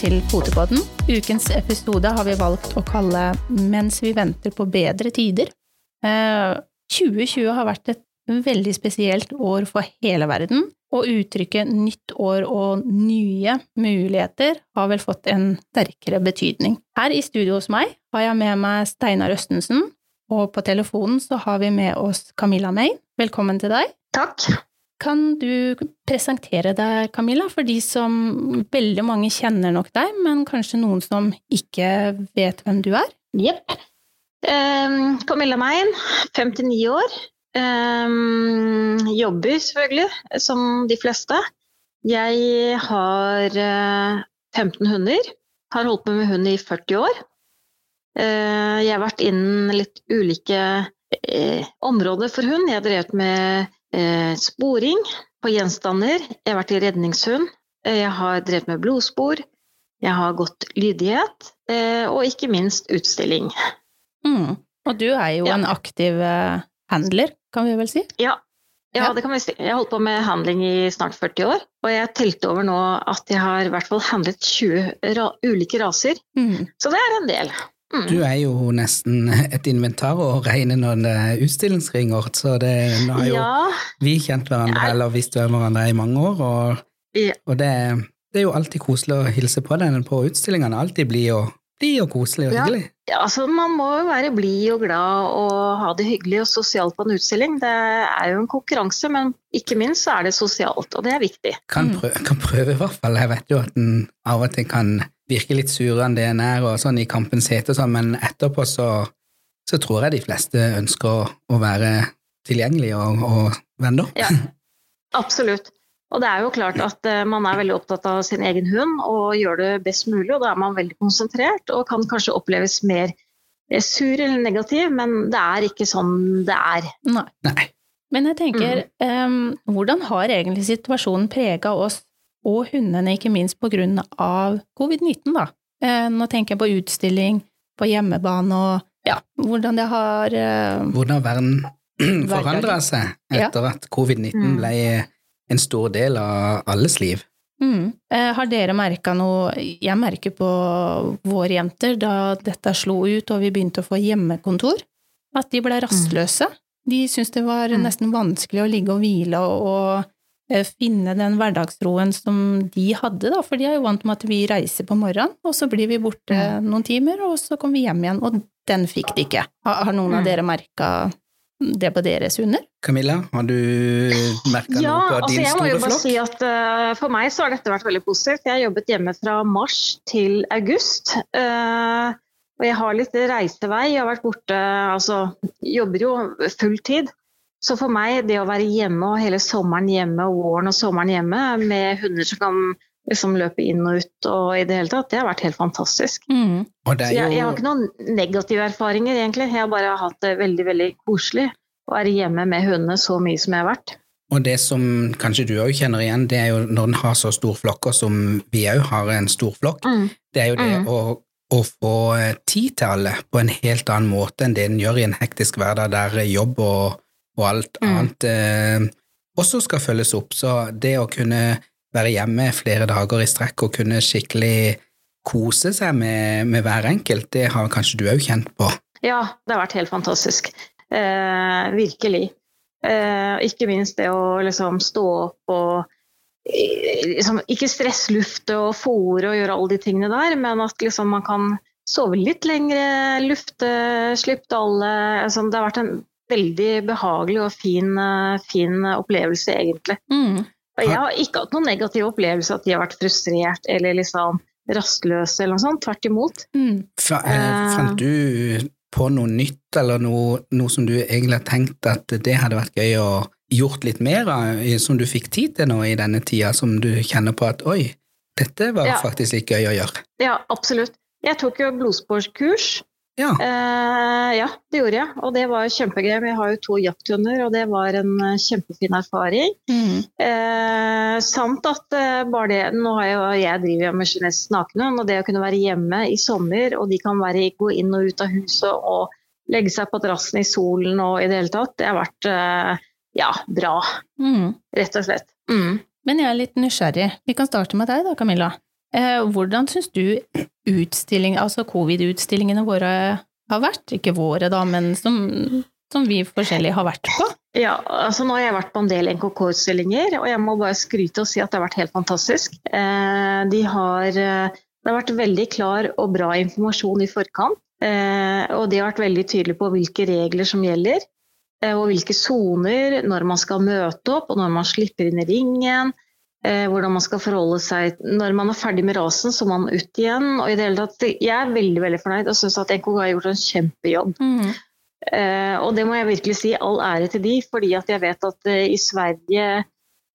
til Fotopodden. Ukens episode har vi valgt å kalle Mens vi venter på bedre tider. Eh, 2020 har vært et veldig spesielt år for hele verden, og uttrykket nytt år og nye muligheter har vel fått en sterkere betydning. Her i studio hos meg har jeg med meg Steinar Østensen, og på telefonen så har vi med oss Camilla May. Velkommen til deg. Takk. Kan du presentere deg, Camilla, for de som veldig mange kjenner nok deg, men kanskje noen som ikke vet hvem du er? Jepp. Um, Camilla Mein, 59 år. Um, jobber selvfølgelig, som de fleste. Jeg har uh, 15 hunder. Har holdt på med hund i 40 år. Uh, jeg har vært innen litt ulike uh, områder for hund. Jeg har drevet med sporing på gjenstander. Jeg har vært i redningshund. Jeg har drevet med blodspor. Jeg har gått lydighet. og ikke minst utstilling. Mm. Og du er jo ja. en aktiv handler, kan vi vel si? Ja. ja. det kan vi si. Jeg har holdt på med handling i snart 40 år, og jeg telte over nå at jeg har i hvert fall handlet 20 ra ulike raser. Mm. Så det er en del. Mm. Du er jo nesten et inventar å regne når det er utstillingsringer, så det, nå har jo ja. vi kjent hverandre ja. eller visst hverandre i mange år, og, ja. og det, det, er jo alltid koselig å hilse på deg på utstillingene. Alltid blid og, bli og koselig og hyggelig. Ja, altså Man må jo være blid og glad og ha det hyggelig og sosialt på en utstilling. Det er jo en konkurranse, men ikke minst så er det sosialt, og det er viktig. Kan prøve, kan prøve i hvert fall. Jeg vet jo at en av og til kan virker litt surere enn det en er, og sånn i kampens hete, sånn, men etterpå så, så, tror jeg de fleste ønsker å, å være tilgjengelige og, og venner. Ja, absolutt. Og det er jo klart at uh, man er veldig opptatt av sin egen hund og gjør det best mulig, og da er man veldig konsentrert og kan kanskje oppleves mer eh, sur eller negativ, men det er ikke sånn det er. Nei. Nei. Men jeg tenker, mm. um, hvordan har egentlig situasjonen prega oss og hundene, ikke minst på grunn av covid-19, da. Eh, nå tenker jeg på utstilling, på hjemmebane og ja, hvordan det har eh, Hvordan verden forandra seg etter ja. at covid-19 mm. ble en stor del av alles liv. Mm. Eh, har dere merka noe Jeg merker på våre jenter da dette slo ut og vi begynte å få hjemmekontor, at de ble mm. rastløse. De syntes det var mm. nesten vanskelig å ligge og hvile og, og finne den hverdagsroen som de hadde, da, for de er jo vant med at vi reiser på morgenen, og så blir vi borte mm. noen timer, og så kommer vi hjem igjen, og den fikk de ikke. Har, noen av mm. dere merka det på deres hunder? Camilla, har du merka ja, noe på altså din store flokk? Ja, jeg må jo bare si at uh, For meg så har dette vært veldig positivt. Jeg har jobbet hjemme fra mars til august. Uh, og jeg har litt reisevei. Jeg har vært borte Altså, jobber jo full tid. Så for meg, det å være hjemme og hele sommeren hjemme og våren og sommeren hjemme med hunder som kan liksom løpe inn og ut og i det hele tatt, det har vært helt fantastisk. Mm. Jo... Så jeg, jeg, har ikke noen negative erfaringer, egentlig. Jeg har bare hatt det veldig, veldig koselig å være hjemme med hundene så mye som jeg har vært. Og det som kanskje du òg kjenner igjen, det er jo når en har så store flokker som vi òg har en stor flokk, mm. det er jo det mm. å, å, få tid til alle på en helt annen måte enn det en gjør i en hektisk hverdag der jobb og og alt mm. annet eh, også skal følges opp. Så det å kunne være hjemme flere dager i strekk og kunne skikkelig kose seg med, med hver enkelt, det har kanskje du òg kjent på? Ja, det har vært helt fantastisk. Eh, virkelig. Eh, ikke minst det å liksom stå opp og liksom, Ikke stresslufte og fòre og gjøre alle de tingene der, men at liksom man kan sove litt lengre, lufte, slippe alle altså, Det har vært en veldig behagelig og fin, eh, fin opplevelse, egentlig. Mm. Og jeg har ikke hatt noen negativ opplevelse at de har vært frustrert eller liksom rastløse eller noe sånt. Tvert imot. Mm. Eh, fant du på noe nytt, eller noe, noe, som du egentlig har tenkt at det hadde vært gøy å gjort litt mer av, som du fikk tid til nå i denne tida, som du kjenner på at oi, dette var ja. faktisk litt gøy å gjøre? Ja, absolutt. Jeg tok jo blodsporskurs ja. Eh, ja, det gjorde jeg. Og det var kjempegøy. Jeg har jo to jakthunder, og det var en eh, kjempefin erfaring. Mm. Eh, samt at eh, bare det Nå har jeg, jeg driver med kinesisk nakenhund, og det å kunne være hjemme i sommer, og de kan være, gå inn og ut av huset og legge seg på terrassen i solen og i det hele tatt, det har vært eh, ja, bra. Mm. Rett og slett. Mm. Men jeg er litt nysgjerrig. Vi kan starte med deg da, Camilla. Eh, hvordan syns du utstilling, altså covid-utstillingene våre har vært? Ikke våre, da, men som, som vi forskjellige har vært på? Ja, altså nå har jeg vært på en del NKK-utstillinger, og jeg må bare skryte og si at det har vært helt fantastisk. Eh, de har, det har vært veldig klar og bra informasjon i forkant. Og de har vært veldig tydelige på hvilke regler som gjelder. Eh, og hvilke soner, når man skal møte opp, og når man slipper inn i ringen. Eh, hvordan man skal forholde seg Når man er ferdig med rasen, så må man ut igjen. og i det hele tatt, Jeg er veldig veldig fornøyd og syns at NKK har gjort en kjempejobb. Mm. Eh, og det må jeg virkelig si all ære til de, fordi at jeg vet at i Sverige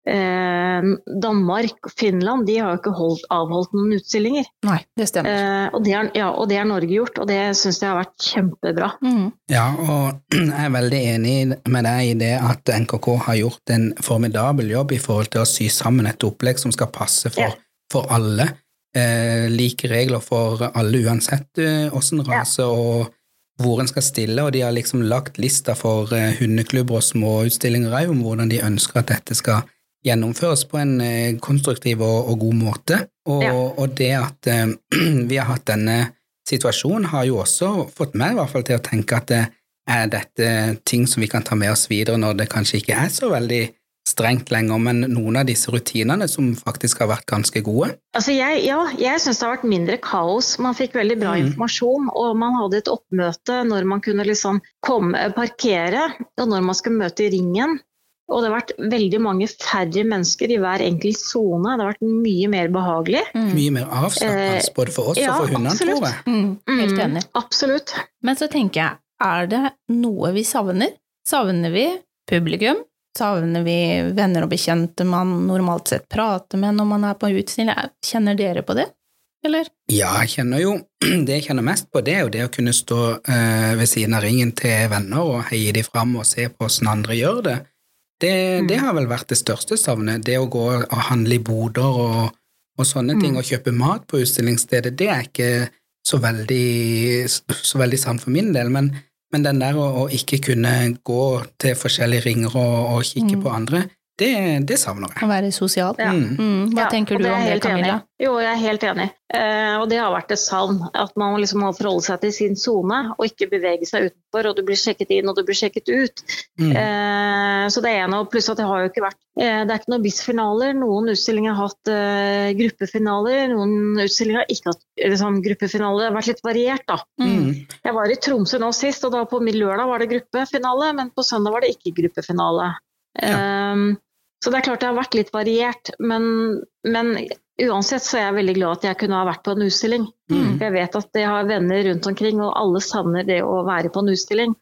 Eh, Danmark og Finland de har jo ikke holdt, avholdt noen utstillinger. Nei, det stemmer. Eh, og, det har, ja, og, det har, Norge gjort, og det syns jeg har vært kjempebra. Mm. Ja, og jeg er veldig enig med deg i det at NKK har gjort en formidabel jobb i forhold til å sy sammen et opplegg som skal passe for, ja. for alle. Eh, like regler for alle uansett åssen eh, rase ja. og hvor en skal stille, og de har liksom lagt lista for eh, hundeklubber og småutstillinger òg om hvordan de ønsker at dette skal gjennomføres på en eh, konstruktiv og, og god måte. Og, ja. og det at eh, vi har hatt denne situasjonen, har jo også fått meg i hvert fall til å tenke at eh, er dette ting som vi kan ta med oss videre når det kanskje ikke er så veldig strengt lenger, men noen av disse rutinene som faktisk har vært ganske gode? Altså jeg, ja, jeg syns det har vært mindre kaos. Man fikk veldig bra mm. informasjon, og man hadde et oppmøte når man kunne liksom komme, parkere, og når man skulle møte i ringen. Og det har vært veldig mange færre mennesker i hver enkelt sone. Det har vært mye mer behagelig. Mm. Mye mer avslappende både for oss ja, og for hundene, tror jeg. Mm, helt mm, enig. Mm, absolutt. Men så tenker jeg, er det noe vi savner? Savner vi publikum? Savner vi venner og bekjente man normalt sett prater med når man er på utstilling? Kjenner dere på det? Eller? Ja, jeg kjenner jo Det jeg kjenner mest på, det er jo det å kunne stå uh, ved siden av ringen til venner og heie de fram og se på åssen andre gjør det. Det, mm. det, har vel vært det største savnet. Det å gå og handle i boder og, og sånne mm. ting, og kjøpe mat på utstillingsstedet, det er ikke så veldig, så veldig sant for min del. Men, men den der å, å, ikke kunne gå til forskjellige ringer og, og kikke mm. på andre, det, det, savner jeg. Å være sosial. Ja. Mm. mm. Hva ja, tenker du om det, Camilla? Enig. Jo, jeg er helt enig. Eh, og det har vært et savn. At man liksom må forholde seg til sin sone, og ikke bevege seg utenfor. Og du blir sjekket inn, og du blir sjekket ut. Mm. Eh, så det er en, og pluss at det har jo ikke vært eh, Det er ikke noen BIS-finaler. Noen utstillinger har hatt eh, gruppefinaler, noen utstillinger har ikke hatt liksom, gruppefinaler. Det har vært litt variert, da. Mm. Jeg var i Tromsø nå sist, og da på lørdag var det gruppefinale, men på søndag var det ikke gruppefinale. Ja. Um, så det er klart det har vært litt variert, men, men uansett så er jeg veldig glad at jeg kunne ha vært på en utstilling. Mm. Jeg vet at jeg har venner rundt omkring, og alle savner det å være på en utstilling.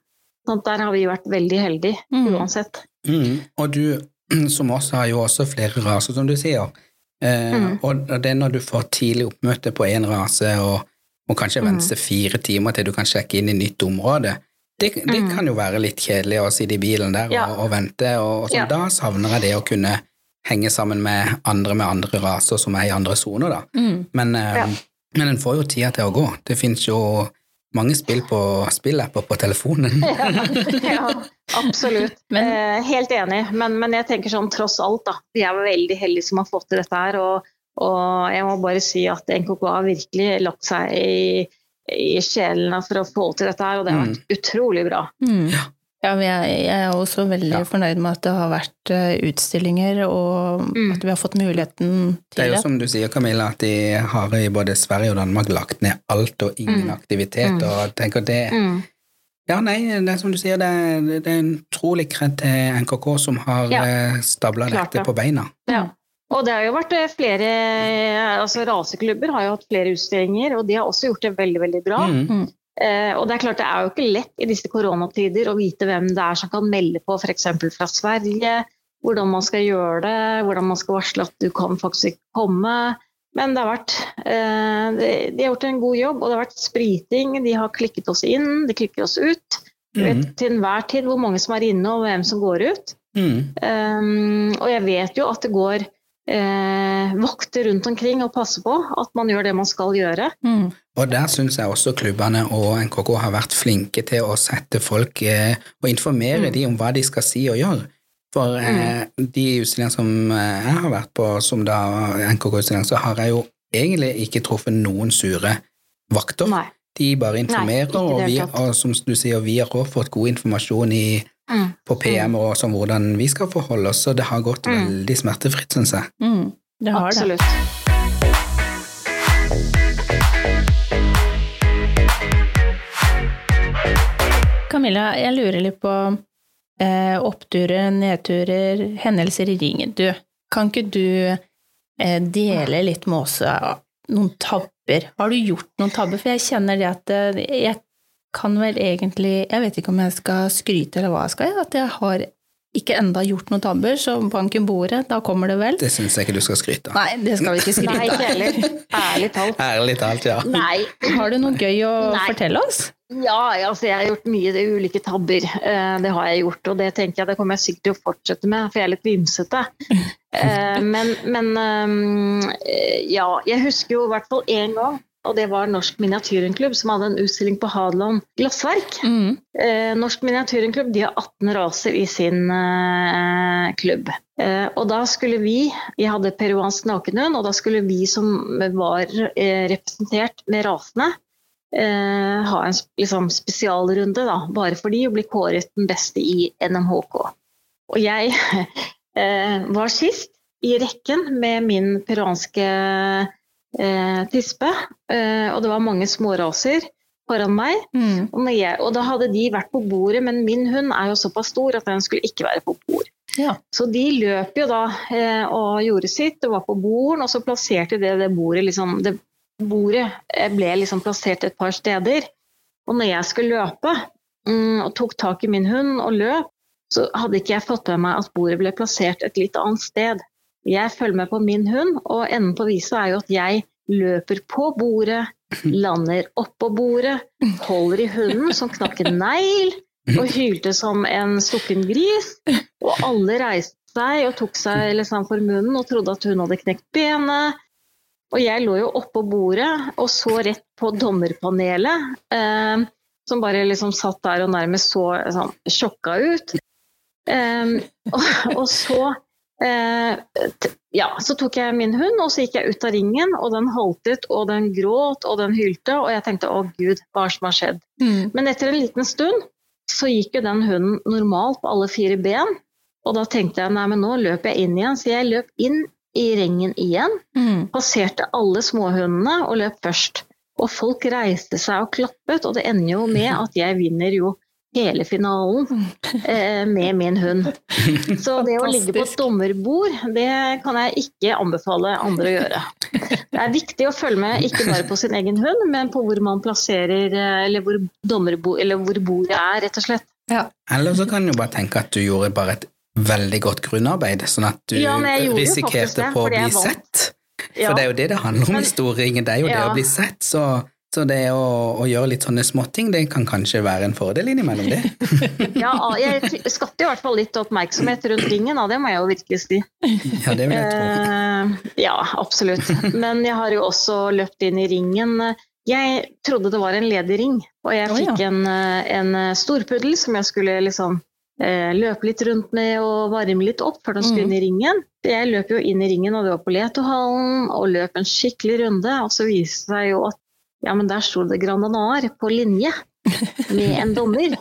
Sånn der har vi vært veldig heldige, mm. uansett. Mm. Og du som også har jo også flere raser, som du sier. Eh, mm. og det er når du får tidlig oppmøte på én rase, og må kanskje mm. vente fire timer til du kan sjekke inn i nytt område, det, det mm. kan jo være litt kjedelig å sitte i bilen der ja. og, og, vente, og, og ja. da savner jeg det å kunne henge sammen med andre med andre raser som er i andre soner, da. Mm. Men, eh, ja. men en får jo tida til å gå. Det finnes jo mange spill på spillapper på telefonen. ja, absolutt. Men, eh, helt enig. Men, men, jeg tenker sånn tross alt, da. Vi er veldig heldige som har fått til dette her. Og, og jeg må bare si at NKK har virkelig lagt seg i i sjelene for å få til dette her, og det har vært mm. utrolig bra. Mm. Ja. men jeg er også veldig ja. fornøyd med at det har vært eh, utstillinger, og mm. at vi har fått muligheten til det. Det er jo som du sier, Camilla, at de har i både Sverige og Danmark lagt ned alt og ingen mm. aktivitet, mm. og jeg tenker det mm. Ja, nei, det er som du sier, det er, det er en utrolig kred til NKK som har ja. Eh, stabla dette på beina. Ja. Og det har jo vært eh, flere altså Raseklubber har jo hatt flere utstillinger, og de har også gjort det veldig, veldig bra. Mm. mm. Eh, og det er klart det er jo ikke lett i disse koronatider å vite hvem det er som kan melde på f.eks. fra Sverige, hvordan man skal gjøre det, hvordan man skal varsle at du kan faktisk ikke komme. Men det har vært, eh, de, de, har gjort en god jobb, og det har vært spriting. De har klikket oss inn, de klikker oss ut. Du vet mm. til enhver tid hvor mange som er inne og hvem som går ut. Mm. Um, og jeg vet jo at det går eh, vakter rundt omkring og passe på at man gjør det man skal gjøre. Mm. Og der syns jeg også klubbene og NKK har vært flinke til å sette folk eh, og informere mm. de om hva de skal si og gjøre. For eh, mm. de utstillingene som eh, jeg har vært på, som da NKK-utstilling, så har jeg jo egentlig ikke truffet noen sure vakter. Nei. De bare informerer, Nei, og, vi, og som du sier, vi har også fått god informasjon i, Mm. på PM og sånn hvordan vi skal forholde oss, så det har gått Mm. veldig smertefritt, syns jeg. Mm, det har det. Camilla, jeg lurer litt på eh, oppturer, nedturer, hendelser i ringen. Du, kan ikke du eh, dele litt med oss noen tabber? Har du gjort noen tabber? For jeg kjenner det at eh, jeg kan vel egentlig Jeg vet ikke om jeg skal skryte eller hva jeg skal, at jeg har ikke enda gjort noen tabber, så banken bordet, da kommer det vel? Det syns jeg ikke du skal skryte av. Nei, det skal vi ikke Nei, skryte ikke av. heller. Ærlig talt. Ærlig talt, ja. Nei. Har du noe gøy å Nei. fortelle oss? Ja, altså jeg har gjort mye det ulike tabber. Eh, Det har jeg gjort, og det tenker jeg det kommer jeg sikkert til å fortsette med, for jeg er litt vimsete. Eh, Men, men eh, ja, jeg husker jo i hvert fall én gang, og det var Norsk Miniatyrenklubb som hadde en utstilling på Hadeland glassverk. Mm. Eh, Norsk Miniatyrenklubb de har 18 raser i sin eh, klubb. Eh, og da skulle vi, jeg hadde peruansk nakenhund, og da skulle vi som var eh, representert med rasene, eh, ha en liksom, spesialrunde, da, bare for de å bli kåret den beste i NMHK. Og jeg eh, var sist i rekken med min peruanske eh, tispe, eh, og det var mange småraser foran meg. Mm. Og, jeg, og da hadde de vært på bordet, men min hund er jo såpass stor at den skulle ikke være på bord. Ja. Så de løp jo da eh, og gjorde sitt og var på borden, og så plasserte de det bordet liksom det, Bordet eh, ble liksom plassert et par steder. Og når jeg skulle løpe mm, og tok tak i min hund og løp, så hadde ikke jeg fått med meg at bordet ble plassert et litt annet sted. Jeg følger med på min hund, og enden på viset er jo at jeg løper på bordet, lander oppå bordet, holder i hunden som knakk en negl og hylte som en stukken gris. Og alle reiste seg og tok seg liksom for munnen og trodde at hun hadde knekt benet. Og jeg lå jo oppå bordet og så rett på dommerpanelet, eh, som bare liksom satt der og nærmest så sånn, sjokka ut. Eh, og, og så ja, så tok jeg min hund, og så gikk jeg ut av ringen, og den haltet, og den gråt, og den hylte, og jeg tenkte å gud, hva er det som har skjedd? Mm. Men etter en liten stund så gikk jo den hunden normalt på alle fire ben, og da tenkte jeg nei, men nå løper jeg inn igjen, så jeg løp inn i ringen igjen, Mm. passerte alle småhundene og løp først. Og folk reiste seg og klappet, og det ender jo med at jeg vinner jo hele finalen eh, med min hund. Så det å ligge på et dommerbord, det kan jeg ikke anbefale andre å gjøre. Det er viktig å følge med ikke bare på sin egen hund, men på hvor man plasserer, eh, eller hvor, dommerbo, eller hvor bordet er, rett og slett. Ja. Eller så kan du bare tenke at du gjorde bare et veldig godt grunnarbeid, sånn at du Ja, risikerte det, på å bli sett. For. Ja. Det er jo det det handler om i storringen, det er jo det å bli sett. Så, så det å, å gjøre litt sånne småting, det kan kanskje være en fordel innimellom det. Ja, jeg skapte i hvert fall litt oppmerksomhet rundt ringen, da, det må jeg jo virkelig si. Ja, det vil jeg tro. Eh, ja, absolutt. Men jeg har jo også løpt inn i ringen. Jeg trodde det var en ledig ring, og jeg ja. fikk en, eh, en storpuddel som jeg skulle liksom eh, løpe litt rundt med og varme litt opp før den skulle Mm. inn i ringen. Jeg løp jo inn i ringen, og det var på Letohallen, og løp en skikkelig runde. Og så viste det seg jo at ja, men der sto det Grand Anar på linje med en dommer.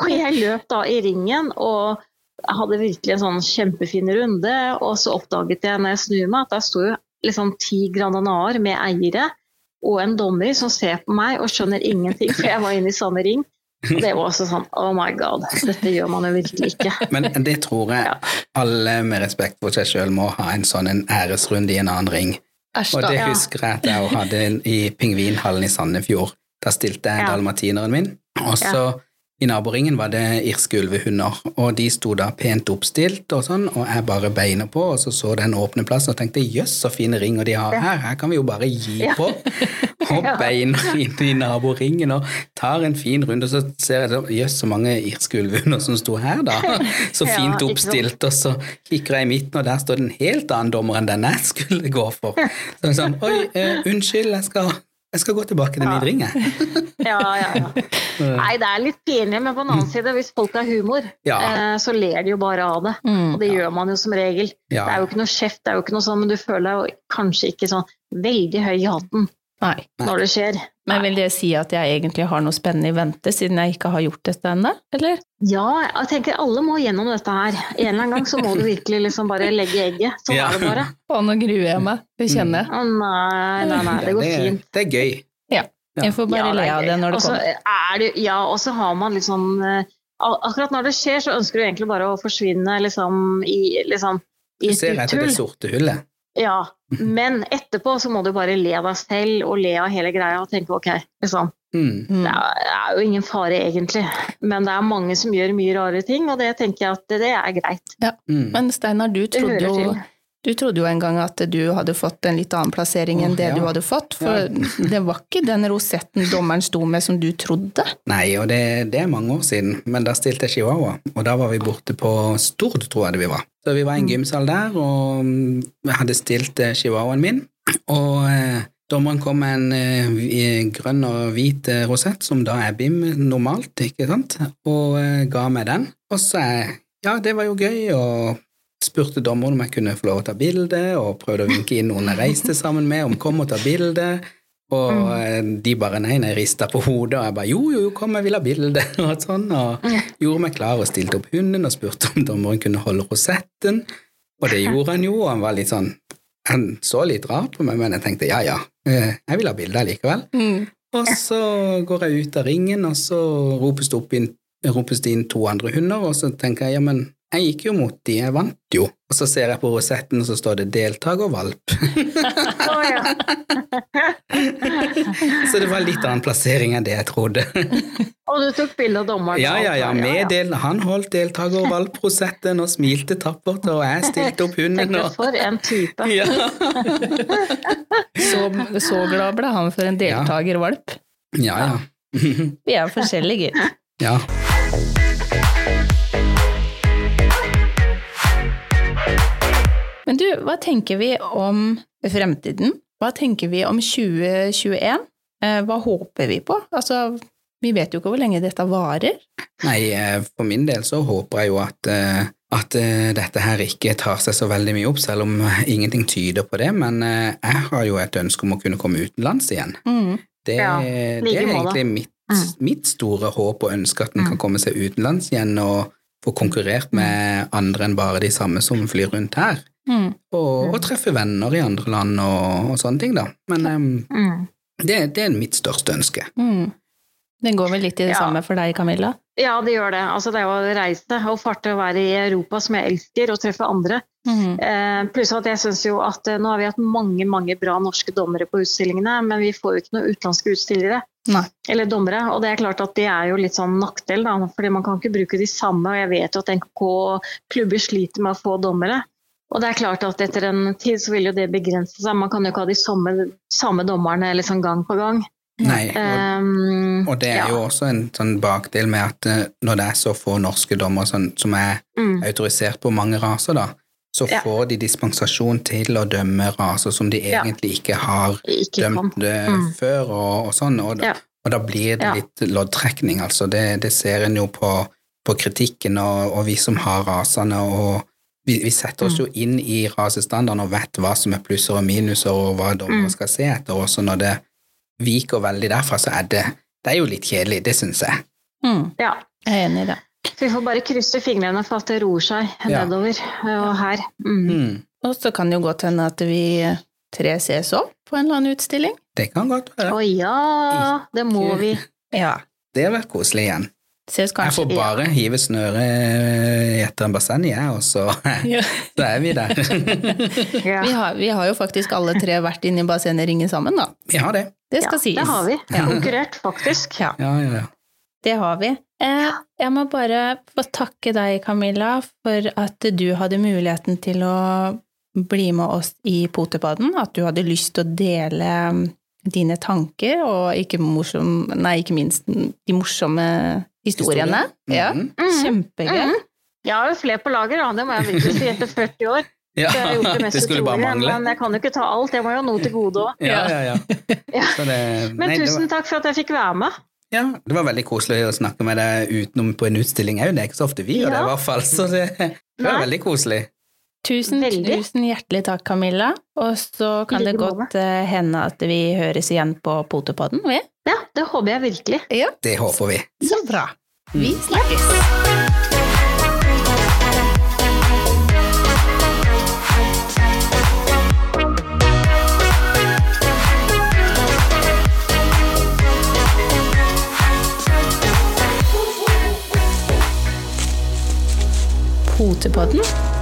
og jeg løp da i ringen og hadde virkelig en sånn kjempefin runde, og så oppdaget jeg når jeg snur meg at der sto jo liksom ti Grandanar med eiere og en dommer som ser på meg og skjønner ingenting, for jeg var inne i samme ring. Og det var også sånn oh my god, dette gjør man jo virkelig ikke. Men det tror jeg alle med respekt for seg sjøl må ha en sånn en æresrunde i en annen ring. Æsj, Og det husker jeg at jeg hadde i Pingvinhallen i Sandefjord. Da stilte jeg dalmatineren min, og så i naboringen var det irske ulvehunder, og de sto da pent oppstilt og sånn, og jeg bare beina på, og så så den åpne plassen og tenkte jøss, så fine ringer de har her, her kan vi jo bare gi på. Og beina inn i naboringen og tar en fin runde, og så ser jeg jøss, så mange irske ulvehunder som sto her da. Så fint oppstilt, og så kikker jeg i midten, og der står det en helt annen dommer enn den jeg skulle gå for. Så sånn, oi, uh, unnskyld, jeg skal Jeg skal gå tilbake til min ring, jeg. Ja, ja, ja. Nei, det er litt pinlig, men på den annen side, hvis folk har humor, Ja. eh, så ler de jo bare av det. Mm. Og det gjør man jo som regel. Ja. Det er jo ikke noe kjeft, det er jo ikke noe sånn, men du føler deg jo kanskje ikke sånn veldig høy i hatten Nei. når det skjer. Men vil det si at jeg egentlig har noe spennende i vente, siden jeg ikke har gjort dette ennå, eller? Ja, jeg tenker alle må gjennom dette her. En eller annen gang så må du virkelig liksom bare legge egget. Sånn Ja. er det bare. Å, nå gruer jeg meg. Det kjenner jeg. Å nei, nei, nei, det går det, fint. det er gøy. Ja. Jeg får bare Ja, le er av det når det også kommer. er det, ja, og så har man litt sånn eh, Akkurat når det skjer, så ønsker du egentlig bare å forsvinne liksom i, liksom, i Du ser etter det sorte hullet. Ja, men etterpå så må du bare le deg selv og le av hele greia og tenke ok, liksom. Mm. Mm. Det er, det er jo ingen fare egentlig, men det er mange som gjør mye rare ting, og det tenker jeg at det, det er greit. Mm. Men Steinar, du trodde jo du trodde jo en gang at du hadde fått en litt annen plassering enn det ja. du hadde fått, for det var ikke den rosetten dommeren sto med som du trodde. Nei, og det, det er mange år siden, men da stilte jeg chihuahua, og da var vi borte på Stord, tror jeg det vi var. Så vi var i en gymsal der, og mm, jeg hadde stilt eh, chihuahuaen min, og eh, dommeren kom med en eh, grønn og hvit eh, rosett, som da er BIM normalt, ikke sant, og eh, ga meg den. Og så ja, det var jo gøy, og spurte dommeren om jeg kunne få lov å ta bilde, og prøvde å vinke inn noen jeg reiste sammen med, om kom og ta bilde. Og mm. de bare nei, nei, rista på hodet, og jeg bare jo, jo, jo, kom, jeg vil ha bilde, og sånn, og gjorde meg klar og stilte opp hunden og spurte om dommeren kunne holde rosetten, og det gjorde han jo, og han var litt sånn Han så litt rart på meg, men jeg tenkte ja, ja, eh, jeg vil ha bilde likevel. Og så går jeg ut av ringen, og så ropes det, inn, ropes det inn to andre hunder, og så tenker jeg ja, men jeg gikk jo mot de, jeg vant jo. Og så ser jeg på rosetten, og så står det deltakervalp. Så det var litt annen plassering enn det jeg trodde. Og du tok bilde av dommeren? Ja, ja, ja, med del, han holdt deltakervalprosetten og smilte tappert, og jeg stilte opp hunden og for en type. ja. Så, så glad ble han for en deltakervalp. ja, ja. Vi er forskjellige, gitt. ja. Men du, hva tenker vi om fremtiden? Hva tenker vi om 2021? Eh, Hva håper vi på? Altså, vi vet jo ikke hvor lenge dette varer. Nei, eh, for min del så håper jeg jo at, eh, at dette her ikke tar seg så veldig mye opp, selv om ingenting tyder på det, men jeg har jo et ønske om å kunne komme utenlands igjen. Det, Ja, det er egentlig mitt, Mm. mitt store håp og ønske at en kan Mm. komme seg utenlands igjen og få konkurrert med andre enn bare de samme som flyr rundt her. Mm. Og, Mm. og treffe venner i andre land og, og sånne ting, da. Men um, Mm. det, det er mitt største ønske. Mm. Det går vel litt i det Ja. samme for deg, Camilla? Ja, det gjør det. Altså, det er jo å reise og farte og være i Europa, som jeg elsker, og treffe andre. Mm. Eh, pluss at jeg syns jo at eh, nå har vi hatt mange mange bra norske dommere på utstillingene, men vi får jo ikke noen utenlandske utstillere. Nei. Eller dommere. Og det er klart at det er jo litt sånn nackdel, da. Fordi man kan ikke bruke de samme, og jeg vet jo at NKK og klubber sliter med å få dommere. Og det er klart at etter en tid så vil jo det begrense seg. Man kan jo ikke ha de samme, samme dommerne liksom gang på gang. Nei, og, Um, og det er ja. jo også en sånn bakdel med at eh, når det er så få norske dommere sånn, som er mm, autorisert på mange raser, da, så Ja. får de dispensasjon til å dømme raser som de egentlig ikke har ikke dømt Mm. før, og, og sånn, og, Ja. og da blir det litt loddtrekning, altså. Det, det ser en jo på, på kritikken, og, og vi som har rasene, og vi, vi setter oss Mm. jo inn i rasestandarden og vet hva som er plusser og minuser, og hva dommere Mm. skal se etter, Også når det viker veldig derfra, så er det, det er jo litt kjedelig, det syns jeg. Mm. Ja. Jeg er enig i det. Så vi får bare krysse fingrene for at det roer seg Ja. nedover og her. Mm. Mm. Og så kan det jo godt hende at vi tre ses opp på en eller annen utstilling. Det kan godt være. Å ja, det må vi. Ja. Det har vært koselig igjen. Ses Jeg får bare hive snøret etter en basseng, jeg, og så, Ja. så er vi der. Ja, Vi, har, vi har jo faktisk alle tre vært inne i bassengringen sammen, da. Vi har det. Det skal ja, sies. det har vi. Ja. Konkurrert, faktisk. Ja, Ja, ja, ja. det har vi. Eh, jeg må bare få takke deg, Camilla, for at du hadde muligheten til å bli med oss i Potepadden. At du hadde lyst til å dele mm, dine tanker, og ikke, morsom, nei, ikke minst de morsomme historiene. Historie. Ja, Mhm. Mhm. Kjempegøy. Mhm. Jeg har jo flere på lager, da. det må jeg virkelig si, etter 40 år. Ja, Så jeg har gjort det mest det skulle bare mangle. Men jeg kan jo ikke ta alt, jeg må jo ha noe til gode òg. Ja, ja, ja. Ja. Det, Men nei, tusen var, takk for at jeg fikk være med. ja, det var veldig koselig å snakke med deg utenom på en utstilling òg. Det er ikke så ofte vi gjør det, i hvert fall. Så det, det var Nei. veldig koselig. Tusen, Veldig. tusen hjertelig takk, Camilla. Og så kan det like måte. godt eh, hende at vi høres igjen på Potepodden, vi. Ja, det håper jeg virkelig. Ja, Det håper vi. så bra. Vi Mm. snakkes. Potepodden,